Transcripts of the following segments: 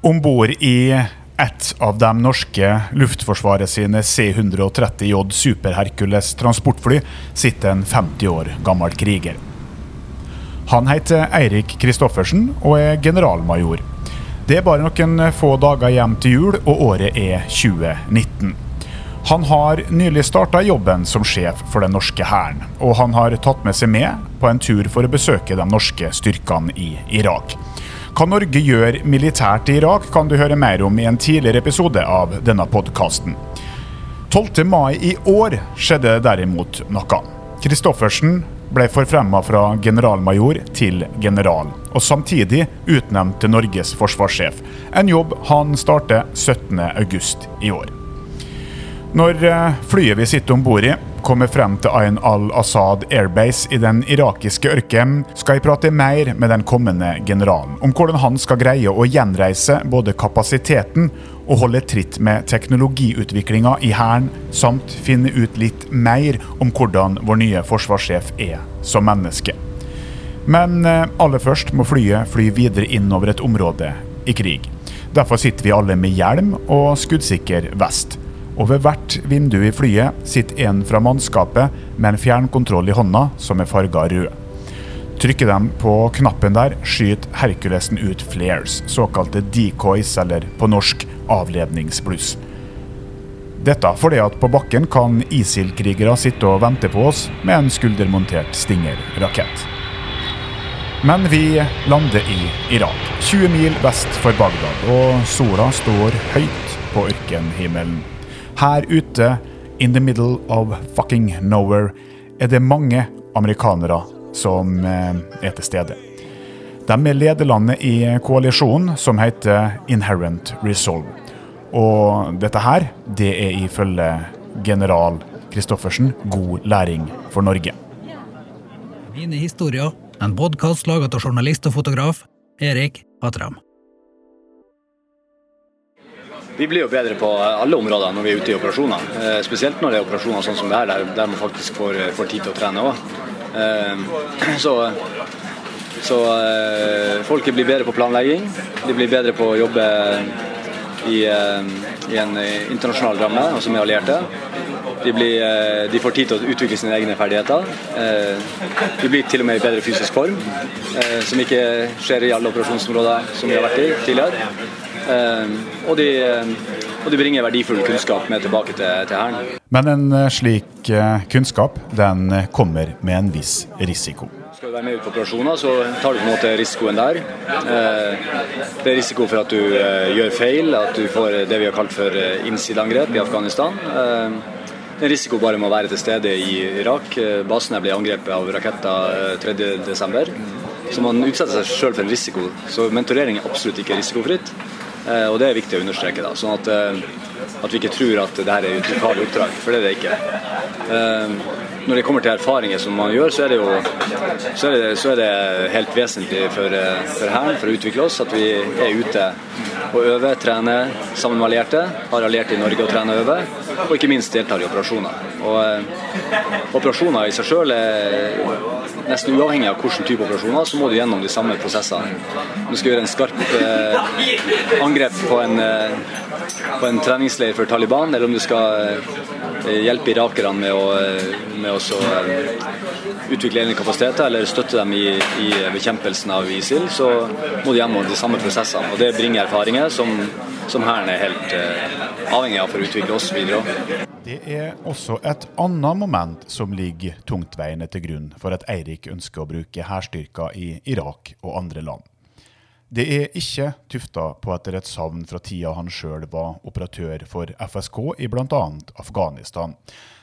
Om bord i ett av de norske luftforsvaret sine C-130J Super Hercules transportfly sitter en 50 år gammel kriger. Han heter Eirik Kristoffersen og er generalmajor. Det er bare noen få dager hjem til jul, og året er 2019. Han har nylig starta jobben som sjef for den norske hæren, og han har tatt med seg med på en tur for å besøke de norske styrkene i Irak. Hva Norge gjør militært i Irak, kan du høre mer om i en tidligere episode av denne podkasten. 12. mai i år skjedde derimot noe. Kristoffersen ble forfremma fra generalmajor til general, og samtidig utnevnt til Norges forsvarssjef. En jobb han starter 17.8 i år. Når eh, flyet vi sitter om bord i, kommer frem til Ayn al-Assad Airbase i den irakiske ørkenen, skal jeg prate mer med den kommende generalen om hvordan han skal greie å gjenreise både kapasiteten og holde tritt med teknologiutviklinga i Hæren, samt finne ut litt mer om hvordan vår nye forsvarssjef er som menneske. Men eh, aller først må flyet fly videre innover et område i krig. Derfor sitter vi alle med hjelm og skuddsikker vest og ved hvert vindu i flyet sitter en fra mannskapet med en fjernkontroll i hånda som er farga rød. Trykker de på knappen der, skyter Herkulesen ut flares, såkalte decoys, eller på norsk avledningsbluss. Dette fordi at på bakken kan ISIL-krigere sitte og vente på oss med en skuldermontert Stinger-rakett. Men vi lander i Irak, 20 mil vest for Bagdad, og sola står høyt på ørkenhimmelen. Her ute, in the middle of fucking nowhere, er det mange amerikanere som eh, er til stede. De er lederlandet i koalisjonen som heter Inherent Resolve. Og dette her, det er ifølge general Kristoffersen god læring for Norge. Mine historier, en podkast laget av journalist og fotograf Erik Atram. Vi blir jo bedre på alle områder når vi er ute i operasjoner. Eh, spesielt når det er operasjoner sånn som det her, der, man faktisk får, får, tid til å trene òg. Eh, så, så eh, folket blir bedre på planlegging. De blir bedre på å jobbe i, i en internasjonal ramme, altså med allierte. De, blir, de, får tid til å utvikle sine egne ferdigheter. De blir til og med i bedre fysisk form, som ikke skjer i alle operasjonsområder som vi har vært i tidligere. Ehm, og de, ehm, og de bringer verdifull kunnskap med tilbake til, til Hæren. Men en eh, slik eh, kunnskap den eh, kommer med en viss risiko. Skal du være med ut på operasjoner, så tar du på en måte risikoen der. Det er risiko for at du gjør feil, at du får det vi har kalt for innsideangrep i Afghanistan. Det er risiko bare med å være til stede i Irak. Basene ble angrepet av raketter 3.12. Så man utsetter seg selv for en risiko. Så mentorering er absolutt ikke risikofritt. Eh, og det er viktig å understreke. da, sånn at, eh, at vi ikke tror at det her er et lokalt oppdrag, for det er det ikke. Eh, når det kommer til erfaringer som man gjør, så er det jo så er det, så er det helt vesentlig for, for Hæren, for å utvikle oss, at vi er ute og øve, trene sammen med allierte. Har allierte i Norge å trene og øve, og ikke minst deltar i operasjoner. Og Operasjoner i seg sjøl er nesten uavhengig av hvilken type operasjoner, så må du gjennom de samme prosessene. Du skal gjøre en skarp eh, angrep på en, eh, på en, treningsleir for Taliban, eller om du skal eh, hjelpe irakerne med å, eh, med å eh, utvikle egne kapasiteter eller støtte dem i, i, bekjempelsen av ISIL, så må du gjennom de samme prosessene. Og Det bringer erfaringer som, som Hæren er helt uh, avhengig av for å utvikle oss videre. Det er også et annet moment som ligger tungtveiende til grunn for at Eirik ønsker å bruke hærstyrker i Irak og andre land. Det er ikke tufta på etter et savn fra tida han sjøl var operatør for FSK i bl.a. Afghanistan.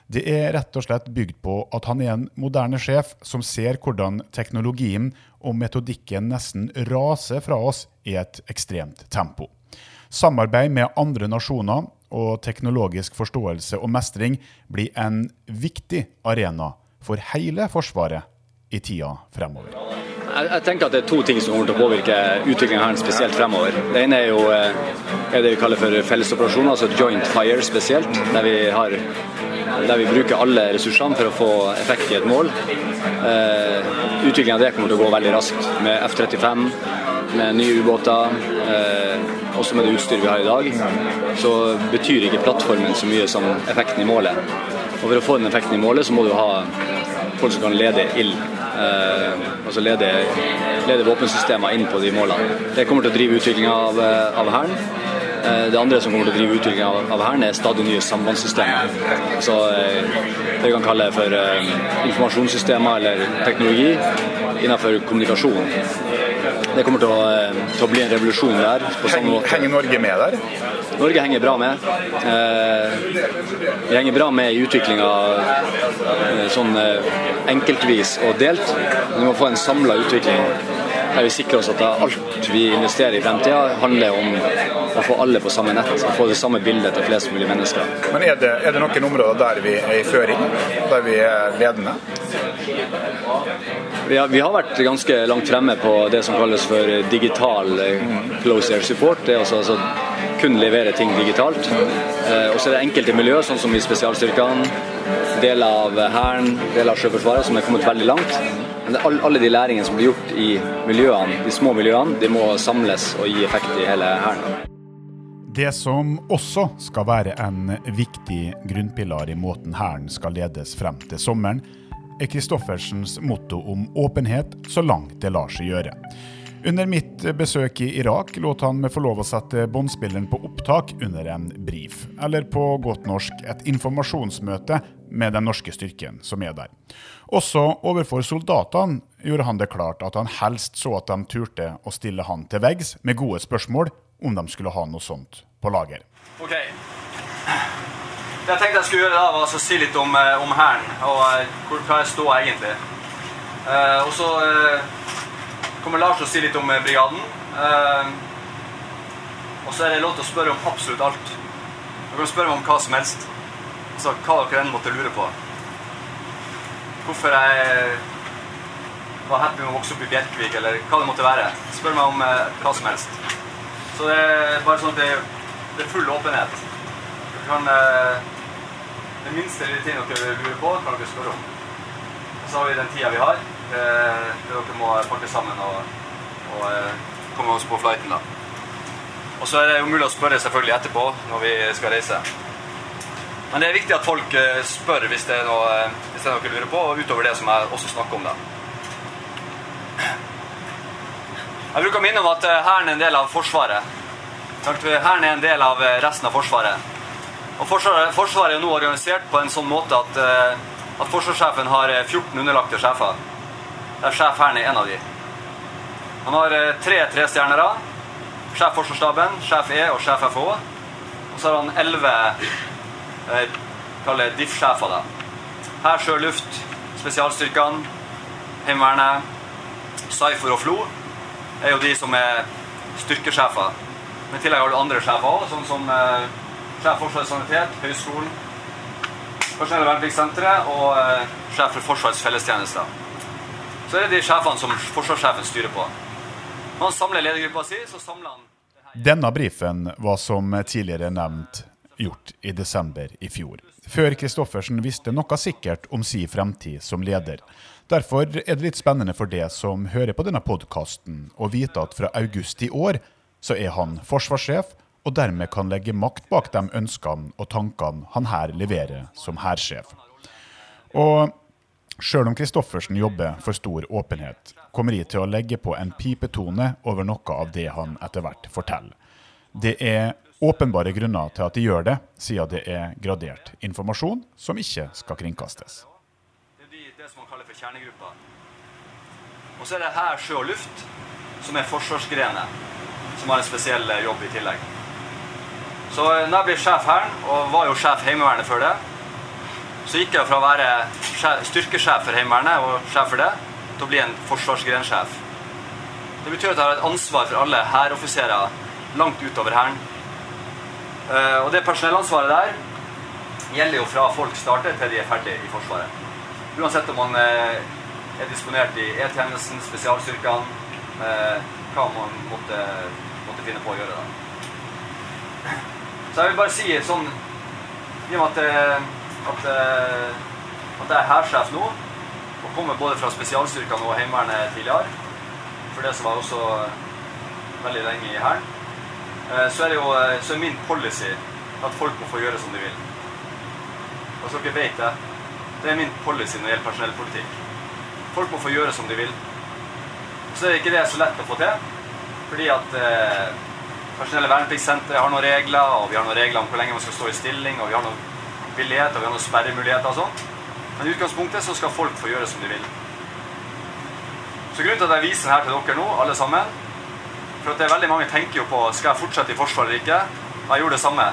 Det er rett og slett bygd på at han er en moderne sjef som ser hvordan teknologien og metodikken nesten raser fra oss i et ekstremt tempo. Samarbeid med andre nasjoner og teknologisk forståelse og mestring blir en viktig arena for hele Forsvaret i tida fremover. Jeg, jeg tenker at Det er to ting som kommer til å påvirke utviklingen her spesielt fremover. Det ene er jo eh, er det vi kaller for fellesoperasjoner, altså joint fire spesielt. Der vi, har, der vi bruker alle ressursene for å få effekt i et mål. Eh, utviklingen av det kommer til å gå veldig raskt med F-35, med nye ubåter. Eh, også med det utstyret vi har i dag, så betyr ikke plattformen så mye som effekten i målet. Og For å få den effekten i målet, så må du ha folk som kan lede ild. Eh, altså lede, lede våpensystemer inn på de målene. Det kommer til å drive utviklinga av, eh, av Hæren. Eh, det andre som kommer til å drive utviklinga av, av Hæren, er stadig nye sambandssystemer. Så det vi kan kalle for informasjonssystemer eller teknologi innenfor kommunikasjon. Det kommer til å, eh, til å bli en revolusjon der. på sånn Henger, måte. henger Norge med der? Norge henger bra med. Eh, vi henger bra med i utviklinga eh, sånn eh, enkeltvis og delt. Vi må få en samla utvikling der vi sikrer oss at alt vi investerer i fremtida, handler om å få alle på samme nett. og Få det samme bildet til flest mulig mennesker. Men er det, er det noen områder der vi er i føring? Der vi er ledende? Vi har, vi har vært ganske langt fremme på det som kalles for digital eh, close air support. Det er altså, altså kun levere ting digitalt. Eh, og så er det enkelte miljø, sånn som i spesialstyrkene, deler av Hæren, deler av Sjøforsvaret, som er kommet veldig langt. Men alle de læringene som blir gjort i miljøene, de små miljøene, de må samles og gi effekt i hele Hæren. Det som også skal være en viktig grunnpilar i måten Hæren skal ledes frem til sommeren, er Kristoffersens motto om åpenhet så langt det lar seg gjøre. Under mitt besøk i Irak lot han meg få lov å sette båndspilleren på opptak under en brief, eller på godt norsk et informasjonsmøte med den norske styrken som er der. Også overfor soldatene gjorde han det klart at han helst så at de turte å stille han til veggs med gode spørsmål om de skulle ha noe sånt på lager. Ok. Det jeg tenkte jeg skulle gjøre da, var altså å si litt om, eh, om Hæren og eh, hvor, hva jeg står egentlig. Eh, og så eh, kommer Lars til å si litt om eh, brigaden. Eh, og så er det lov til å spørre om absolutt alt. Dere kan spørre meg om hva som helst. Altså hva dere enn måtte lure på. Hvorfor jeg var happy med å vokse opp i Bjerkvik, eller hva det måtte være. Spør meg om eh, hva som helst. Så det er bare sånn at det, det er full åpenhet. Dere kan, eh, det minste lille ting dere lurer på, kan dere spørre om. Og så har vi den tida vi har, eh, der dere må pakke sammen og, og komme oss på flighten. da. Og så er det jo mulig å spørre selvfølgelig etterpå når vi skal reise. Men det er viktig at folk eh, spør hvis det er noe, eh, hvis det er noe lurer på, utover det som jeg også snakker om. da. Jeg bruker å minne om at eh, Hæren er en del av Forsvaret. Hæren er en del av resten av Forsvaret. Og Forsvaret, forsvaret er nå organisert på en sånn måte at, at forsvarssjefen har eh, 14 underlagte sjefer. Der sjef Hæren er en av de. Han har tre trestjernere. Sjef Forsvarsstaben, sjef E og sjef FH. Og så har han elleve eh, kaller det DIF-sjefer. da. Hær, sjø, luft, spesialstyrkene, Heimevernet, Cypher og FLO er jo de som er styrkesjefer. Men i tillegg har du andre sjefer òg, sånn som eh, sjef Forsvarets sanitet, Høgskolen, Personell- og vernepliktssenteret og eh, sjef for Forsvarets fellestjenester. Så er det de sjefene som forsvarssjefen styrer på. Når han samler ledergruppa si, så samler han Denne brifen var som tidligere nevnt gjort i desember i fjor, før Kristoffersen visste noe sikkert om si fremtid som leder. Derfor er det litt spennende for det som hører på denne podkasten, å vite at fra august i år så er han forsvarssjef, og dermed kan legge makt bak de ønskene og tankene han her leverer som hærsjef. Og Sjøl om Kristoffersen jobber for stor åpenhet, kommer jeg til å legge på en pipetone over noe av det han etter hvert forteller. Det er åpenbare grunner til at de gjør det, siden det er gradert informasjon som ikke skal kringkastes. Det er det som man kaller for kjernegruppa. Og så er det her sjø og luft, som er forsvarsgrenet, som har en spesiell eh, jobb i tillegg. Så eh, når jeg ble sjef her, og var jo sjef Heimevernet før det, så gikk jeg fra å være styrkesjef for Heimevernet og sjef for det, til å bli en forsvarsgrensjef. Det betyr at jeg har et ansvar for alle hæroffiserer langt utover hæren. Eh, Og det personellansvaret der gjelder jo fra folk starter til de er ferdig i Forsvaret. Uansett om man eh, er disponert i E-tjenesten, spesialstyrkene, eh, hva man måtte, måtte finne på å gjøre. da. Så jeg vil bare si sånn I og med at, at, at jeg er hærsjef nå, og kommer både fra spesialstyrkene og Heimevernet tidligere, for det som var også veldig lenge i Hæren, så er det jo eh, så er min policy at folk må få gjøre som de vil. Og så dere vet det. Det er min policy når det gjelder personellpolitikk. Folk må få gjøre som de vil. Så er det ikke det så lett å få til. Fordi at eh, personellet og vernepliktssenteret har noen regler, og vi har noen regler om hvor lenge man skal stå i stilling, og vi har noen billigheter, og vi har noen sperremuligheter og sånn. Men i utgangspunktet så skal folk få gjøre som de vil. Så grunnen til at jeg viser her til dere nå, alle sammen, for det er veldig mange tenker jo på skal jeg fortsette i Forsvaret eller ikke. Og jeg gjorde det samme.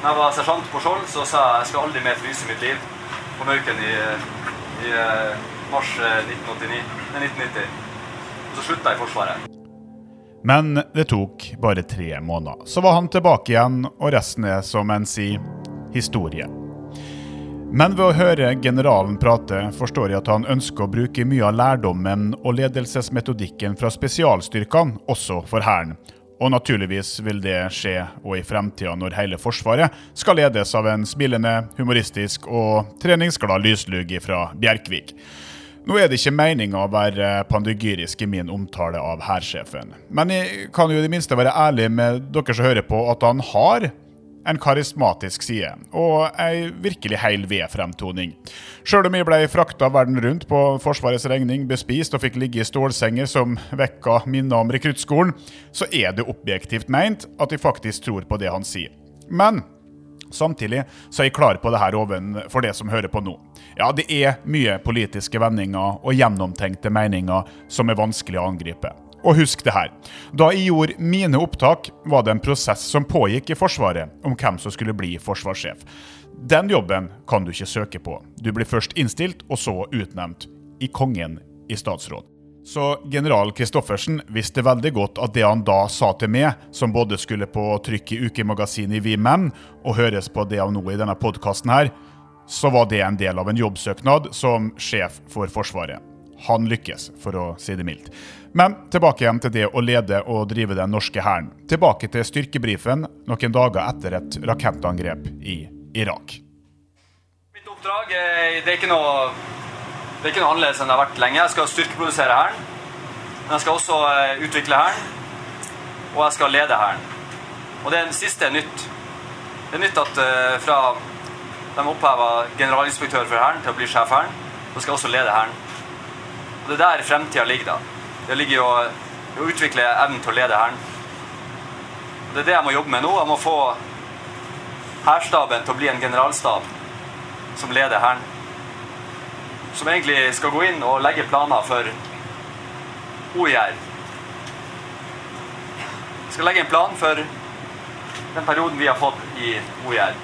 Når jeg var sersjant på Skjold, så sa jeg jeg skal aldri mer fryse mitt liv på Mauken i, i eh, mars eh, 1989, nei, 1990. Og så slutta jeg i Forsvaret. Men det tok bare tre måneder. Så var han tilbake igjen, og resten er, som en sier, historie. Men ved å høre generalen prate, forstår jeg at han ønsker å bruke mye av lærdommen og ledelsesmetodikken fra spesialstyrkene også for Hæren. Og naturligvis vil det skje og i fremtida når hele Forsvaret skal ledes av en smilende, humoristisk og treningsglad lyslugg fra Bjerkvik. Nå er det ikke meninga å være pandygyrisk i min omtale av hærsjefen, men jeg kan jo i det minste være ærlig med dere som hører på, at han har en karismatisk side, og ei virkelig heil ved-fremtoning. Sjøl om jeg ble frakta verden rundt på Forsvarets regning, bespist og fikk ligge i stålsenger som vekka minner om rekruttskolen, så er det objektivt meint at jeg faktisk tror på det han sier. Men Samtidig så er jeg klar på det her overfor det som hører på nå. Ja, det er mye politiske vendinger og gjennomtenkte meninger som er vanskelig å angripe. Og husk det her. Da jeg gjorde mine opptak, var det en prosess som pågikk i Forsvaret om hvem som skulle bli forsvarssjef. Den jobben kan du ikke søke på. Du blir først innstilt, og så utnevnt. I Kongen i statsråd. Så general Kristoffersen visste veldig godt at det han da sa til meg, som både skulle på trykk i ukemagasinet i Vi Menn og høres på det av nå i denne podkasten her, så var det en del av en jobbsøknad som sjef for Forsvaret. Han lykkes, for å si det mildt. Men tilbake igjen til det å lede og drive den norske hæren. Tilbake til styrkebrifen noen dager etter et rakettangrep i Irak. Mitt oppdrag er, det er ikke noe det er ikke noe annerledes enn det har vært lenge. Jeg skal styrkeprodusere Hæren. Men jeg skal også eh, utvikle Hæren. Og jeg skal lede Hæren. Og det siste er nytt. Det er nytt at uh, fra de oppheva generalinspektør for Hæren til å bli sjef Hæren, så skal jeg også lede Hæren. Og det er der fremtida ligger, da. Det ligger jo å utvikle evnen til å lede Hæren. Det er det jeg må jobbe med nå. Jeg må få hærstaben til å bli en generalstab som leder Hæren som egentlig skal gå inn og legge planer for OIR. Skal legge en plan for den perioden vi har fått i OIR.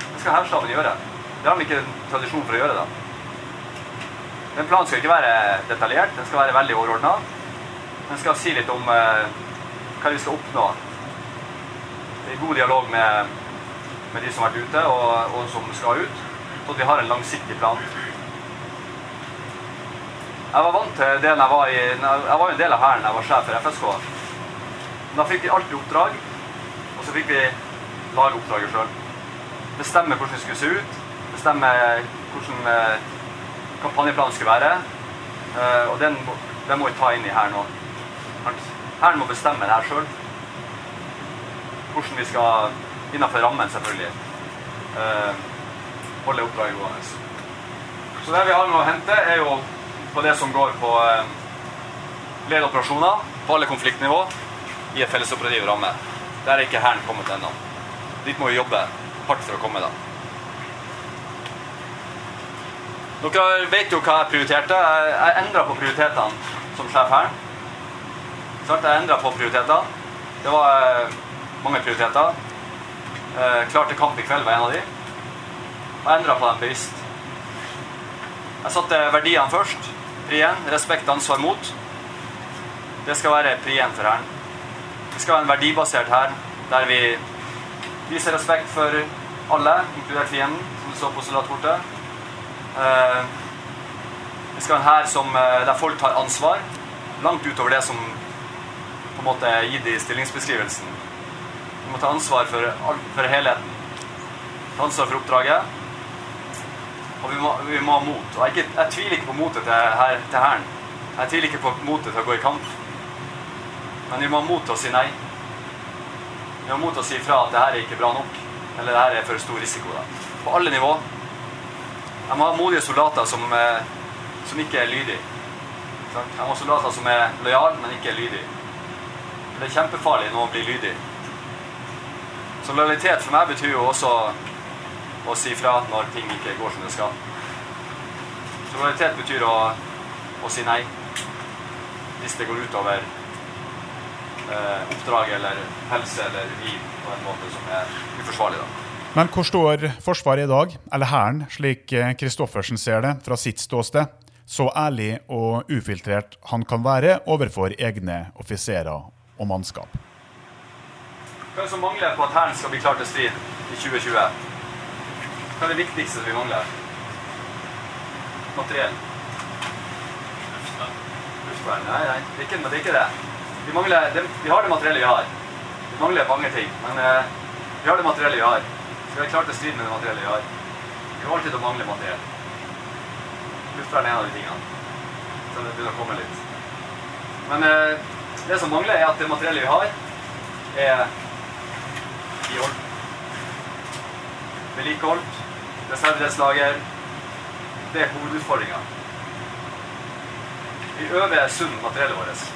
Det skal hærstaben gjøre. Det har de ikke tradisjon for å gjøre. da. Den planen skal ikke være detaljert, den skal være veldig overordna. Den skal si litt om uh, hva vi skal oppnå. I god dialog med, med de som har vært ute, og, og som skal ut. Så at vi har en langsiktig plan. Jeg var vant til det jeg var i Jeg var jo en del av hæren da jeg var sjef for FSK. Da fikk vi alltid oppdrag, og så fikk vi lage oppdraget sjøl. Bestemme hvordan det skulle se ut, bestemme hvordan eh, kampanjeplanen skal være. Eh, og den, den må vi ta inn i hæren òg. Hæren må bestemme det her sjøl. Hvordan vi skal, innenfor rammen selvfølgelig, eh, holde oppdraget gående. Så det vi har med å hente, er jo på det som går på lede operasjoner på alle konfliktnivå i en fellesoperativ ramme. Der er ikke Hæren kommet ennå. Dit må vi jobbe hardt for å komme, da. Dere vet jo hva jeg prioriterte. Jeg endra på prioritetene som sjef Hæren. Jeg endra på prioritetene. Det var eh, mange prioriteter. Eh, klar til kamp i kveld var en av de. Jeg endra på dem bevisst. Jeg satte verdiene først. Pri 1. respekt, ansvar, mot. Det skal være pri 1 for Hæren. Det skal være en verdibasert hær der vi viser respekt for alle, inkludert fienden, som du så på soldatkortet. Det skal ha en hær eh, der folk tar ansvar, langt utover det som på en måte er gitt i stillingsbeskrivelsen. Vi må ta ansvar for, for helheten. Ta ansvar for oppdraget. Og vi må, vi må ha mot. Og jeg, jeg, tviler ikke på motet til, her, til Hæren. Jeg tviler ikke på motet til å gå i kamp. Men vi må ha mot til å si nei. Vi må ha mot til å si fra at det her er ikke bra nok, eller det her er for stor risiko. Da. På alle nivå. Jeg må ha modige soldater som, eh, som ikke er lydige. De må ha soldater som er lojale, men ikke er lydige. Det er kjempefarlig nå å bli lydig. Så lojalitet for meg betyr jo også å si fra når ting ikke går som det skal. Så lojalitet betyr å, å si nei hvis det går utover eh, oppdraget eller helse eller liv på en måte som er uforsvarlig. da. Men hvor står Forsvaret i dag, eller Hæren, slik Kristoffersen ser det fra sitt ståsted? Så ærlig og ufiltrert han kan være overfor egne offiserer og mannskap. Hva er det som mangler på at Hæren skal bli klar til strid i 2020? Hva er det viktigste vi mangler? Materiell. Luftvern? Nei, nei, det er ikke det. Er ikke det. Vi, mangler, det, vi har det materiellet vi har. Vi mangler mange ting, men eh, vi har det materiellet vi har. Så vi har klart å stride med det materiellet vi har. Vi kommer alltid til å mangle materiell. Luftvern er en av de tingene. Så det begynner å komme litt. Men eh, det som mangler, er at det materiellet vi har, er i orden. Vedlikeholdt, reservedelslager. Det er hovedutfordringa. Vi øver sunn materiellet vårt.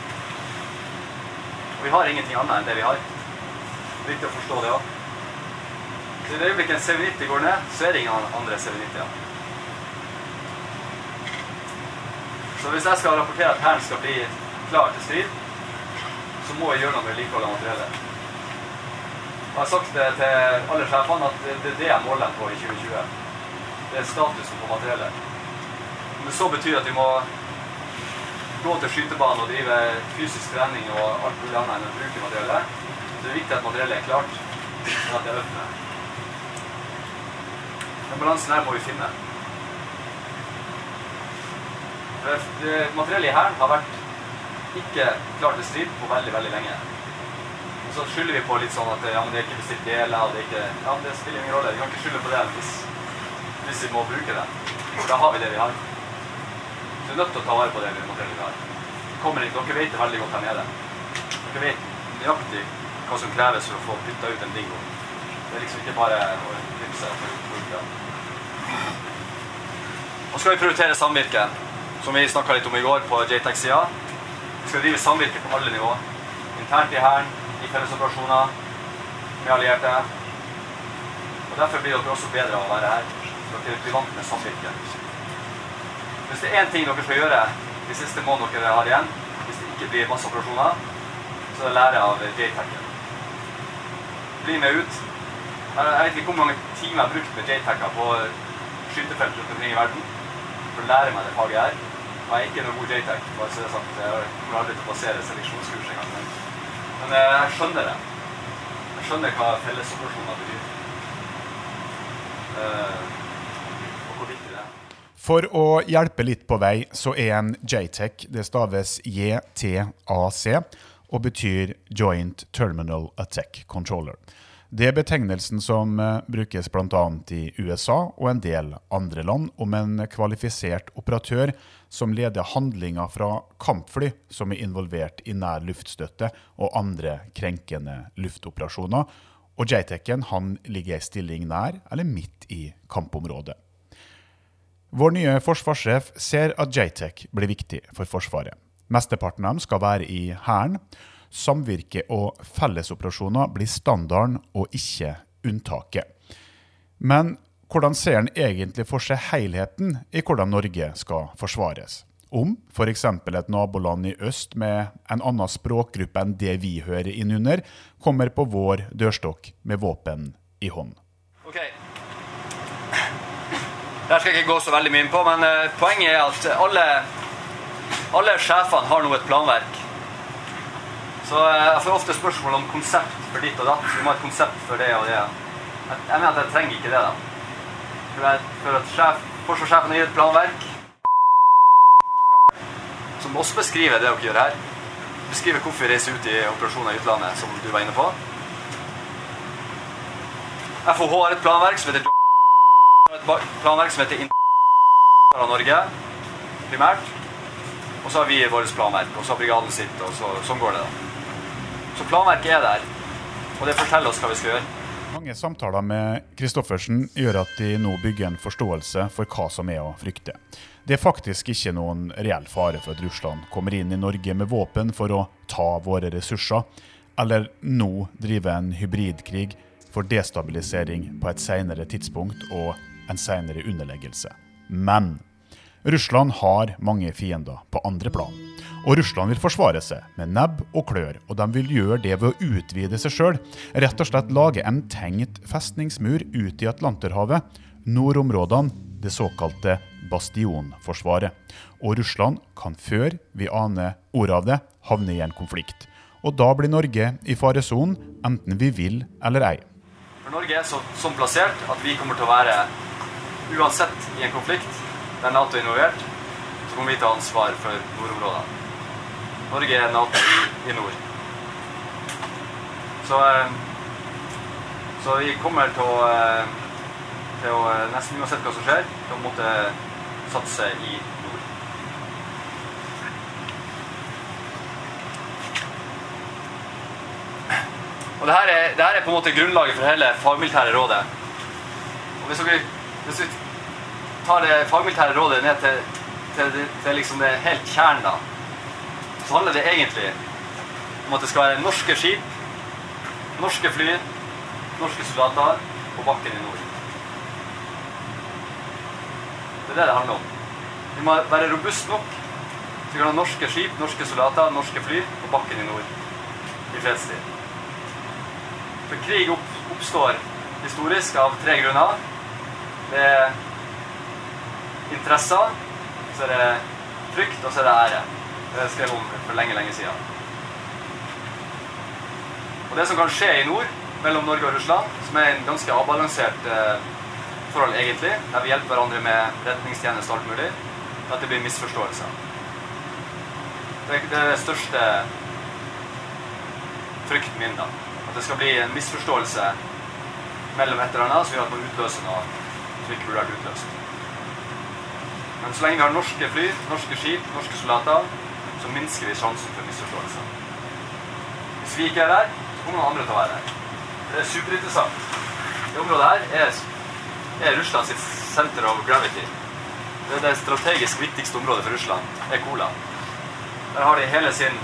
Og vi har ingenting annet enn det vi har. Det er viktig å forstå det òg. I det øyeblikket en CV90 går ned, så er det ingen andre CV90-er. Så hvis jeg skal rapportere at Hæren skal bli klar til strid, så må jeg gjøre noe med vedlikehold av materiellet. Og Jeg har sagt det til alle sjefene at det er det jeg måler dem på i 2020. Det er statusen på materiellet. Det så betyr at vi må gå til skytebanen og drive fysisk trening og alt mulig annet enn å bruke materiellet, så det er viktig at materiellet er klart, og at det er øvd. Den balansen her må vi finne. Det materiellet i Hæren har vært ikke klart til strid på veldig, veldig lenge. Og så skylder vi på litt sånn at ja, men det er ikke bestilt deler, det er ikke Ja, men det spiller ingen rolle. Vi kan ikke skylde på det hvis, hvis vi må bruke det. For da har vi det vi har. Så vi er nødt til å ta vare på det materiellet vi har. Kommer ikke, Dere vet det veldig godt her nede. Dere vet nøyaktig hva som kreves for å få bytta ut en dingo. Det er liksom ikke bare å knipse Og skal vi prioritere samvirke, som vi snakka litt om i går på JTEC-sida. Vi skal drive samvirke på alle nivå. Internt i Hæren, i fellesoperasjoner, med allierte. Og Derfor blir dere også bedre av å være her. Dere blir vant med samvirke. Hvis det er én ting dere skal gjøre de siste månedene dere har igjen, hvis det ikke blir masse operasjoner, så er det lære av JTEC-en. Bli med ut. Jeg jeg vet ikke hvor mange timer jeg har brukt med JTAC-er på skytefelt rundt omkring i verden for å lære meg det faget her. Jeg er ikke noe god JTAC, bare så det er sant. Jeg kommer aldri til å passere seleksjonskurs engang. Men eh, jeg skjønner det. Jeg skjønner hva fellesoperasjoner betyr. Eh, og hvor viktig det er. For å hjelpe litt på vei, så er en JTAC, det staves JTAC, og betyr Joint Terminal Attack Controller. Det er betegnelsen som eh, brukes bl.a. i USA og en del andre land om en kvalifisert operatør som leder handlinger fra kampfly som er involvert i nær luftstøtte og andre krenkende luftoperasjoner. Og JTEC-en ligger i stilling nær eller midt i kampområdet. Vår nye forsvarssjef ser at JTEC blir viktig for Forsvaret. Mesteparten av dem skal være i Hæren. Samvirke og fellesoperasjoner blir standarden og ikke unntaket. Men hvordan ser en egentlig for seg helheten i hvordan Norge skal forsvares? Om f.eks. et naboland i øst med en annen språkgruppe enn det vi hører innunder, kommer på vår dørstokk med våpen i hånd. Ok. Der skal jeg ikke gå så veldig mye inn på, men eh, poenget er at alle, alle sjefene har nå et planverk. Så eh, jeg får ofte spørsmål om konsept for ditt og datt. Vi må ha et konsept for det og det. Jeg, mener at jeg trenger ikke det. da. For, jeg, for at sjef, forsvarssjefen har gitt et planverk som også beskriver det dere gjør her. Beskriver hvorfor vi reiser ut i operasjoner i utlandet, som du var inne på. FOH har et planverk som heter et planverk som heter fra Norge, primært. Og så har vi vårt planverk, og så har brigaden sitt, og så, sånn går det. da. Så planverket er der. Og det forteller oss hva vi skal gjøre. Mange samtaler med Christoffersen gjør at de nå bygger en forståelse for hva som er å frykte. Det er faktisk ikke noen reell fare for at Russland kommer inn i Norge med våpen for å ta våre ressurser, eller nå drive en hybridkrig for destabilisering på et senere tidspunkt og en senere underleggelse. Men Russland har mange fiender på andre plan. Og Russland vil forsvare seg med nebb og klør, og de vil gjøre det ved å utvide seg sjøl. Rett og slett lage en tenkt festningsmur ut i Atlanterhavet, nordområdene, det såkalte bastionforsvaret. Og Russland kan før vi aner ordet av det, havne i en konflikt. Og da blir Norge i faresonen, enten vi vil eller ei. For Norge er så, plassert at vi kommer til å være, uansett i en konflikt der Nato er involvert, så kommer vi til å ha ansvar for nordområdene. Norge er Nato i, nord. Så, eh, så vi kommer til å, eh, til å eh, nesten uansett hva som skjer, til å måtte satse i nord. Og det her, er, det her er på en måte grunnlaget for hele fagmilitære rådet. Og hvis, dere, hvis vi tar det fagmilitære rådet ned til, til, til, til liksom det helt kjernen, da, så handler det egentlig om at det skal være norske skip, norske fly, norske soldater på bakken i nord. Det er det det handler om. Vi må være robust nok så vi kan ha norske skip, norske soldater, norske fly på bakken i nord i fredstid. For krig opp, oppstår historisk av tre grunner. Det er interesser, så er det frykt, og så er det ære. Det skrev om for lenge, lenge siden. Og det som kan skje i nord, mellom Norge og Russland, som er en ganske avbalansert eh, forhold egentlig, der vi hjelper hverandre med redningstjeneste og alt mulig, at det blir misforståelser. Det, er det største frykten min, da. At det skal bli en misforståelse mellom et eller annet som gjør at man utløser noe som ikke burde vært utløst. Men så lenge vi har norske fly, norske skip, norske soldater, så minsker vi sjansen for misforståelser. Hvis vi ikke er der, så kommer noen andre til å være der. Det er superinteressant. Det området her er, er Russland sitt center of gravity. Det det strategisk viktigste området for Russland, er Kola. Der har de hele sin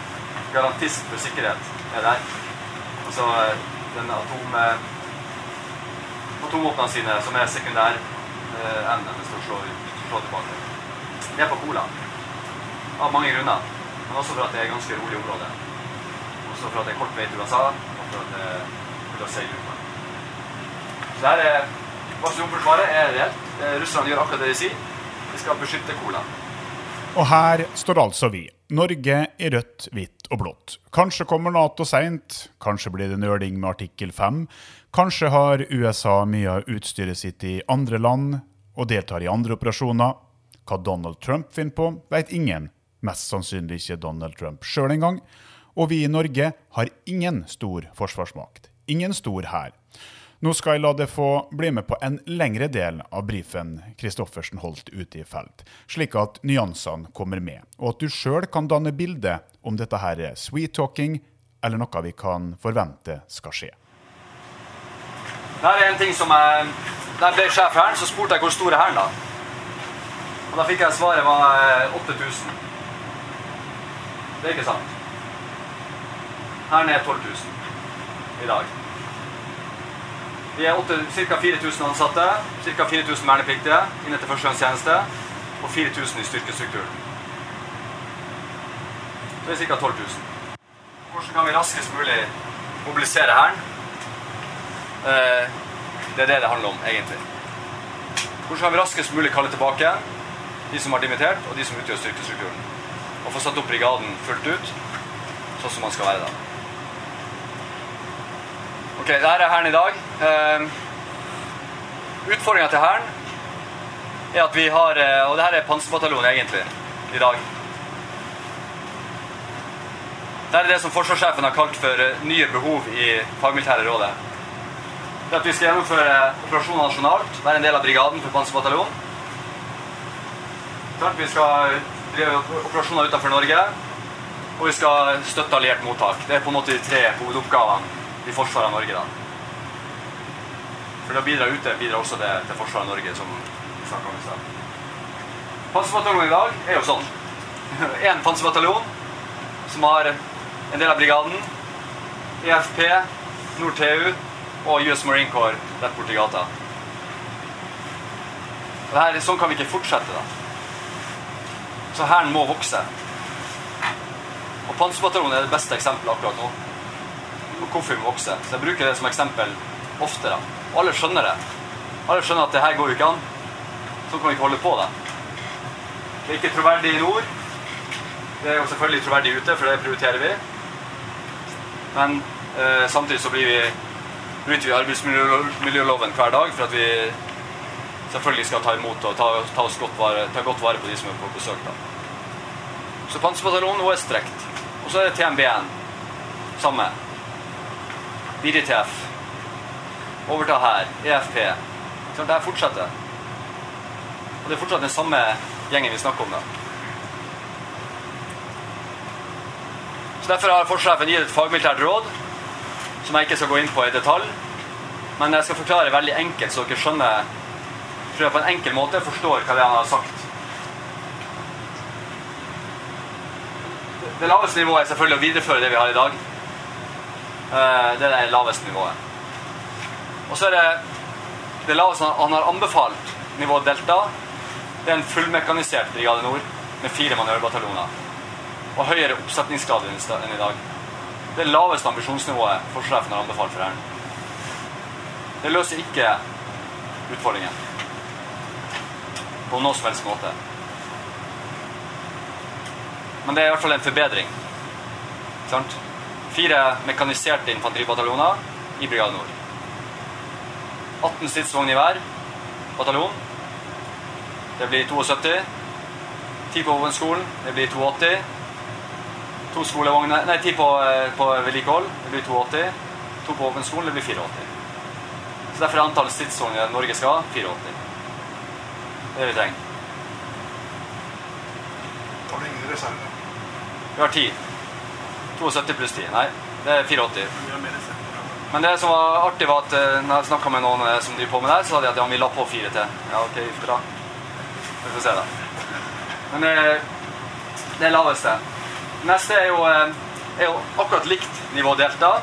garantist for sikkerhet er der. Altså den atom, atomvåpnene sine som er sekundærevnen eh, hvis du slår, slår tilbake. Det er på Kola. Av mange grunner. Men også for at det er ganske rolig område. Også for at det er kort vei til USA, og for at det er mulig å seile ut. Så det her er Bastionforsvaret er reelt. Eh, Russland gjør akkurat det de sier. De skal beskytte Kola. Og her står altså vi. Norge i rødt, hvitt og blått. Kanskje kommer Nato seint, kanskje blir det nøling med artikkel 5. Kanskje har USA mye av utstyret sitt i andre land og deltar i andre operasjoner. Hva Donald Trump finner på, vet ingen. Mest sannsynlig ikke Donald Trump sjøl engang. Og vi i Norge har ingen stor forsvarsmakt. Ingen stor hær. Nå skal jeg la deg få bli med på en lengre del av brifen Christoffersen holdt ute i felt, slik at nyansene kommer med, og at du sjøl kan danne bilde om dette her er sweet talking eller noe vi kan forvente skal skje. Det er en ting som jeg, Da jeg ble sjef her, så spurte jeg hvor stor er hæren da. Og da fikk jeg svaret var 8000. Det er ikke sant. Her er 12 000 i dag. Vi er ca. 4000 ansatte, ca. 4000 vernepliktige til førstegangstjeneste og 4000 i styrkestrukturen. Så det er ca. 12 000. Hvordan kan vi raskest mulig mobilisere Hæren? Eh, det er det det handler om, egentlig. Hvordan kan vi raskest mulig kalle tilbake de som har dimittert, og de som utgjør styrkestrukturen? Få satt opp brigaden fullt ut, sånn som man skal være da. Ok, det her er Hæren i dag. Uh, Utfordringa til Hæren er at vi har Og det her er panserbataljonen egentlig i dag. Det er det som forsvarssjefen har kalt for nye behov i fagmilitære rådet. Det er at vi skal gjennomføre operasjoner nasjonalt, være en del av brigaden for panserbataljonen. Vi skal drive operasjoner utenfor Norge, og vi skal støtte alliert mottak. Det er på en måte de tre hovedoppgavene i forsvaret av Norge. da. For det å bidra ute bidrar også det til forsvaret av Norge, som vi snakka om i stad. Panserbataljonen i dag er jo sånn. Én panserbataljon som har en del av brigaden, EFP, Nord-TU og US Marine Corps rett borti gata. Her, sånn kan vi ikke fortsette, da. Så hæren må vokse. Og Panserbataljonen er det beste eksempelet akkurat nå. på hvorfor vi må vokse. Så jeg bruker det som eksempel oftere. Og alle skjønner det. Alle skjønner at det her går jo ikke an. Sånn kan vi ikke holde på. Det Det er ikke troverdig i nord. Det er jo selvfølgelig troverdig ute, for det prioriterer vi. Men eh, samtidig så blir vi, bryter vi arbeidsmiljøloven hver dag for at vi selvfølgelig skal ta imot og ta, ta, godt vare, ta godt vare på de som er på besøk. da. Så Panserbataljonen er strekt. Og så er det TMB1. Samme. BDTF. Overta her. EFP. Så det her fortsetter. Og det er fortsatt den samme gjengen vi snakker om. da. Så Derfor har forsvarssjefen gitt et fagmilitært råd som jeg ikke skal gå inn på i detalj. Men jeg skal forklare veldig enkelt, så dere skjønner tror jeg på en enkel måte forstår hva det han har sagt. Det laveste nivået er selvfølgelig å videreføre det vi har i dag. Eh, Det er det laveste nivået. Og så er det det laveste han har anbefalt, nivå delta. Det er en fullmekanisert Brigade Nord med fire manøverbataljoner. Og høyere oppsetningsgrad enn i dag. Det laveste ambisjonsnivået forsvarssjefen har anbefalt for Hæren. Det løser ikke utfordringen på noen som helst måte. Men det er i hvert fall en forbedring. Sant? Fire mekaniserte infanteribataljoner i Brigade Nord. 18 stridsvogner i hver bataljon. Det blir 72. 10 på våpenskolen. Det blir 82. To skolevogner Nei, 10 på, eh, på vedlikehold. Det blir 82. To på våpenskolen. Det blir 84. Så derfor er antallet stridsvogner Norge skal ha 84. Det er det vi trenger. Har du ingen reserve? Vi har 10. 72 pluss 10. Nei, det er 84. Vi har mer reserve. Men det som var artig, var at eh, når jeg snakka med noen eh, som driver på med det, her, så sa de at han vi la på fire til. Ja, ok, bra. Vi får se, da. Men det, det er laveste. Neste er jo, eh, er jo akkurat likt nivå delta.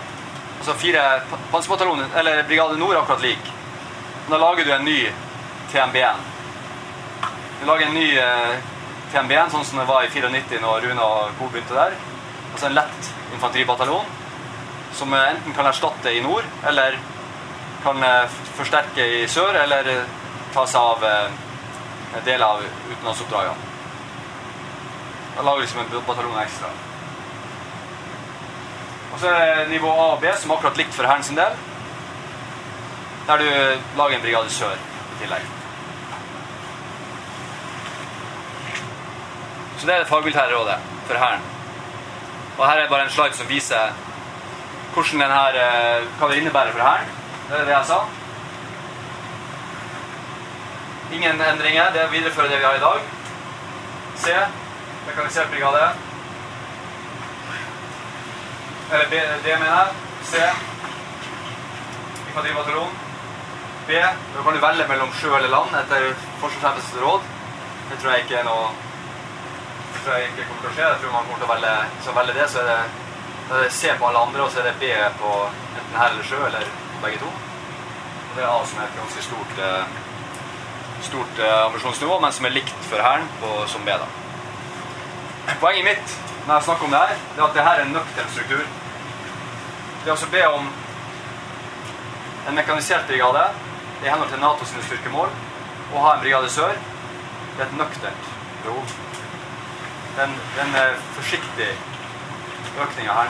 Altså fire pa- panserbataljoner, eller Brigade Nord akkurat lik. Da lager du en ny TMB1. Du lager en ny eh, TMB1, sånn som det var i 94 når Rune og co. begynte der. Altså en lett infanteribataljon som eh, enten kan erstatte i nord, eller kan eh, forsterke i sør, eller ta seg av en av utenlandsoppdragene. Da lager vi liksom en bataljon ekstra. Og så er det nivå A og B, som er akkurat likt for Hæren sin del. Der du lager en brigade sør i tillegg. Så det er det fagmilitære rådet for Hæren. Og her er bare en slide som viser hvordan den eh, hva det innebærer for Hæren. Det er det jeg sa. Ingen endringer. Det er å videreføre det vi har i dag. C. Mekanisert brigade. Eller B, D, mener jeg. C. Infanteribataljon. B. Da kan du velge mellom sjø eller land etter forsvarssjefens råd. Det tror jeg ikke er noe tror jeg ikke kommer til å skje. Jeg tror man kommer til å velge, så velger det, så er det, da er det C på alle andre, og så er det B på enten her eller sjø, eller begge to. Og det er A som er et ganske stort, eh, stort eh, ambisjonsnivå, men som er likt for Hæren som B. da. Poenget mitt når jeg snakker om det her, det er at det her er en nøktern struktur. Det er altså be om en mekanisert brigade i henhold til NATO sine styrkemål, og ha en brigade sør. Det er et nøkternt behov. Den, den forsiktige forsiktig økninga her.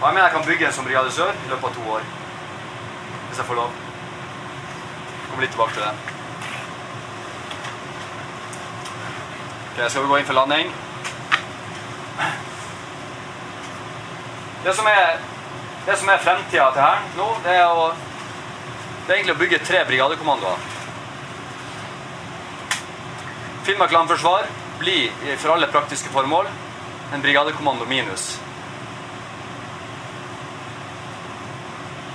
Og jeg mener jeg kan bygge en som brigade sør i løpet av to år. Hvis jeg får lov. Kommer litt tilbake til det. Ok, skal vi gå inn for landing? Det som er, det er fremtida til Hæren nå, det er, å, det er egentlig å bygge tre brigadekommandoer. Finnmark landforsvar blir for alle praktiske formål en brigadekommando minus.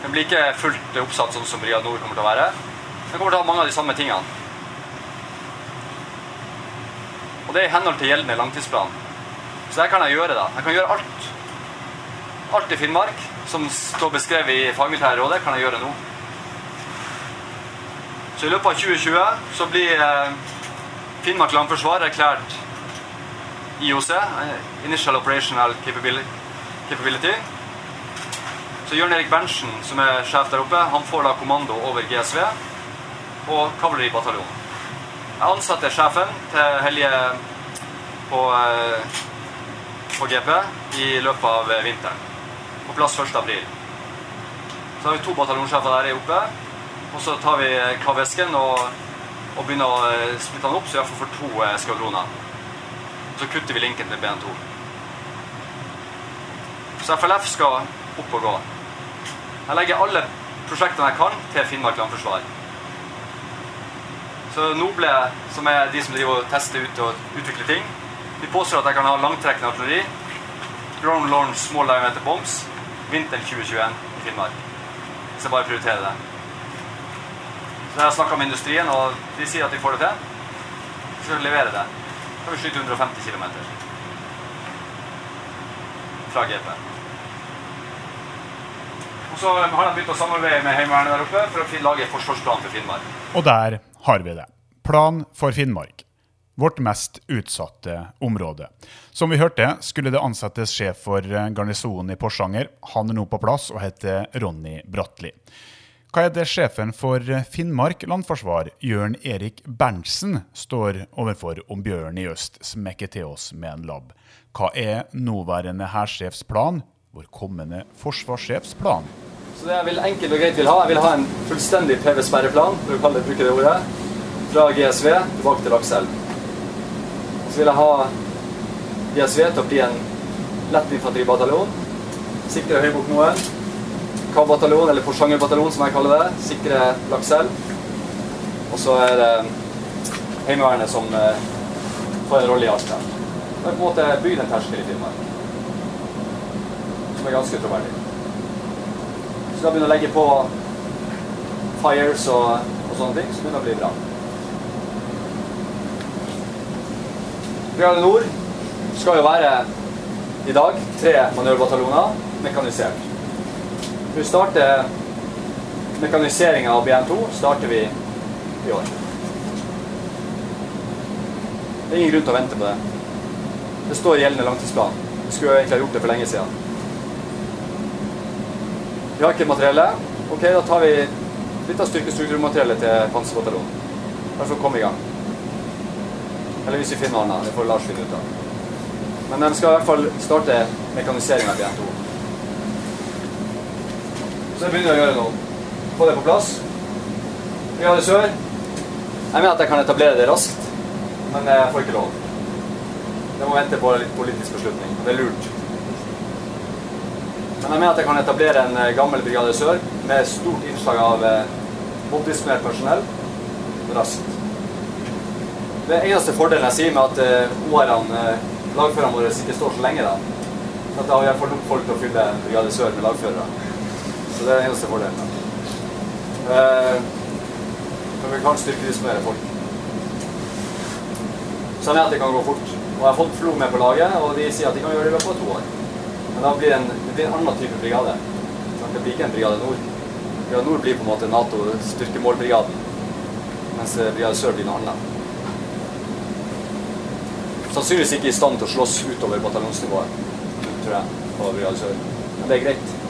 Den blir ikke fullt oppsatt sånn som Brigade Nord kommer til å være. Den kommer til å ha mange av de samme tingene. Og det er i henhold til gjeldende langtidsplan. Så det kan jeg gjøre, da. Jeg kan gjøre alt. Alt i Finnmark som står beskrevet i fagmilitære rådet, kan jeg gjøre nå. Så i løpet av 2020 så blir eh, Finnmark landforsvar erklært IOC, eh, Initial Operational Capability. Så Jørn Erik Berntsen, som er sjef der oppe, han får da kommando over GSV og kavaleribataljonen. Jeg ansatte sjefen til Helje på, eh, på GP i løpet av vinteren. På plass 1. april. Så har vi to bataljonssjefer der oppe. Og så tar vi KV-esken og, og, begynner å eh, splitte den opp, så iallfall får to eh, skvadroner. Så kutter vi linken til BN2. Så FLF skal opp og gå. Jeg legger alle prosjektene jeg kan, til Finnmark landforsvar. Så Noble, som er de som driver og tester ut og utvikler ting, de påstår at jeg kan ha langtrekkende artilleri. Ground launch small diameter bombs vinteren 2021 i Finnmark. Så jeg bare prioriterer det. Så jeg har snakka med industrien, og de sier at de får det til. Så skal levere det. Så kan vi skyte 150 km fra GP. Og så har de begynt å samarbeide med Heimevernet der oppe for å lage forsvarsplan for Finnmark. Og der har vi det. Plan for Finnmark. Vårt mest utsatte område. Som vi hørte, skulle det ansettes sjef for garnisonen i Porsanger. Han er nå på plass og heter Ronny Bratli. Hva er det sjefen for Finnmark landforsvar, Jørn Erik Berntsen, står overfor om bjørn i øst, smekker til oss med en labb? Hva er nåværende hærsjefs plan, vår kommende forsvarssjefs plan? Så det jeg vil enkelt og greit vil ha, jeg vil ha en fullstendig PV-sperreplan, for å kalle det, bruke det ordet, fra GSV tilbake til Lakselv. Så vil jeg ha GSV til å bli en lett infanteribataljon. Sikre Høybuktmoen. K-bataljon, eller Porsanger-bataljon som jeg kaller det. Sikre Lakselv. Og så er det Heimevernet som eh, får en rolle i alt her. Det er på en måte bygd en terskel i Finnmark. Som er ganske troverdig. Så da begynner å legge på fires og, og sånne ting, så begynner det å bli bra. Brigade Nord skal jo være i dag tre manøverbataljoner mekanisert. Vi starter mekaniseringa av BN2 starter vi i år. Det er ingen grunn til å vente på det. Det står i gjeldende langtidsplan. Vi skulle egentlig ha gjort det for lenge siden. Vi har ikke materiellet. Ok, da tar vi litt av styrkestrukturmateriellet til Panserbataljonen. Bare for å komme i gang. Eller hvis vi finner noe annet. Det får Lars finne ut av. Men de skal i hvert fall starte mekaniseringa av BN2. Så jeg begynner å gjøre noe. Få det på plass. Brigade Sør. Jeg mener at jeg kan etablere det raskt, men jeg får ikke lov. Det må vente på litt politisk beslutning. Det er lurt. Men jeg mener at jeg kan etablere en eh, gammel Brigade Sør med stort innslag av mobilisert personell raskt. Det eneste fordelen jeg sier med at uh, OR-ene, lagførerne våre, ikke står så lenge, da, at da har vi iallfall nok folk til å fylle Brigade Sør med lagførere. Så det er den eneste fordelen. Uh, men vi kan styrkedisponere folk. Så jeg vet at det kan gå fort. Og jeg har fått Flo med på laget, og de sier at de kan gjøre det i løpet av to år. Men da blir det en, det blir en annen type brigade. Det blir ikke en Brigade Nord. Brigade Nord blir på en måte Nato-styrkemålbrigaden, mens Brigade Sør blir noe annet. Sannsynligvis ikke i stand til å slåss utover bataljonsnivået, tror jeg, på Brigade Sør. Men det er greit.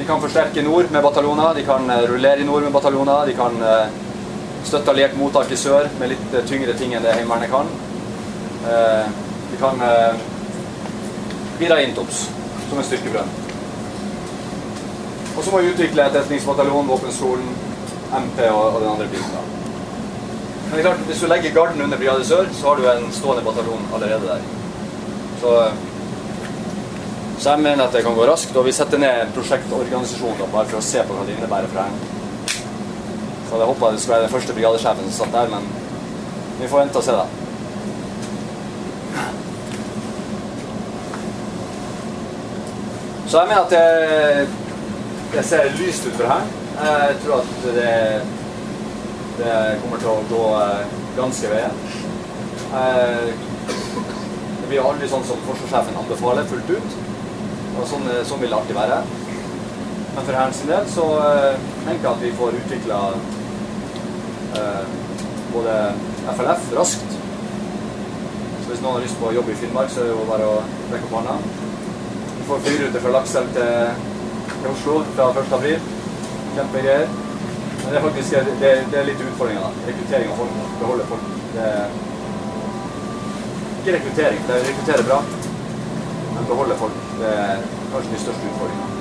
De kan forsterke nord med bataljoner, de kan rullere i nord med bataljoner, de kan støtte alliert mottak i sør med litt tyngre ting enn det Heimevernet kan. De kan bidra intops som en styrkebrønn. Og så må vi utvikle etterretningsbataljonen, våpenskolen, MP og, den andre biten. Men det er klart, hvis du legger garden under Brigade Sør, så har du en stående bataljon allerede der. Så, så jeg mener at det kan gå raskt. Og vi setter ned prosjektorganisasjonen bare for å se på hva det innebærer for Hæren. Så hadde jeg håpa det skulle være den første brigadesjefen som satt der, men vi får vente og se, da. Så jeg mener at det, det ser lyst ut for her. Jeg tror at det, det kommer til å gå eh, ganske veien. Eh, det blir aldri sånn som forsvarssjefen anbefaler, fullt ut. Og sånn, sånn vil det alltid være. Men for Hæren sin del så eh, tenker jeg at vi får utvikla både FLF raskt. Så hvis noen har lyst på å jobbe i Finnmark, så er det jo bare å rekke opp hånda. Vi får flyrute fra Lakselv til, til Oslo fra 1. april. Kjempegreier. Men det er faktisk det, det er litt utfordringer. da. Rekruttering av folk. Beholde folk. Det er ikke rekruttering, det rekrutterer bra. Men beholde folk det er kanskje de største utfordringene.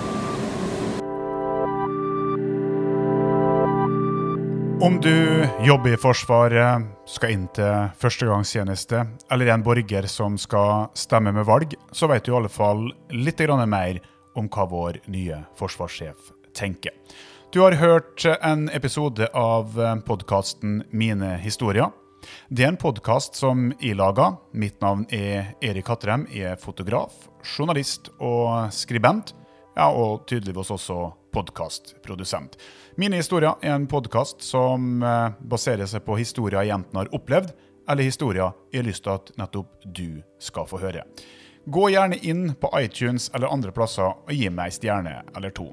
Om du jobber i Forsvaret, skal inn til førstegangstjeneste, eller er en borger som skal stemme med valg, så vet du i alle fall litt mer om hva vår nye forsvarssjef tenker. Du har hørt en episode av podkasten Mine historier. Det er en podkast som jeg lager. Mitt navn er Erik Hattrem. Jeg er fotograf, journalist og skribent. Ja, og tydeligvis også podkastprodusent. Mine historier er en podkast som eh, baserer seg på historier jentene har opplevd, eller historier jeg har lyst til at nettopp du skal få høre. Gå gjerne inn på iTunes eller andre plasser og gi meg ei stjerne eller to.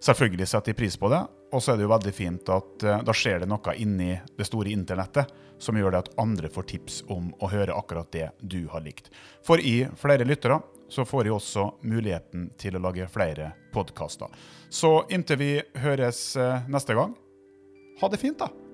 Selvfølgelig setter de pris på det, og så er det jo veldig fint at uh, da skjer det noe inni det store internettet som gjør det at andre får tips om å høre akkurat det du har likt. For i flere lyttere så får jeg også muligheten til å lage flere podkaster. Så inntil vi høres uh, neste gang, ha det fint, da!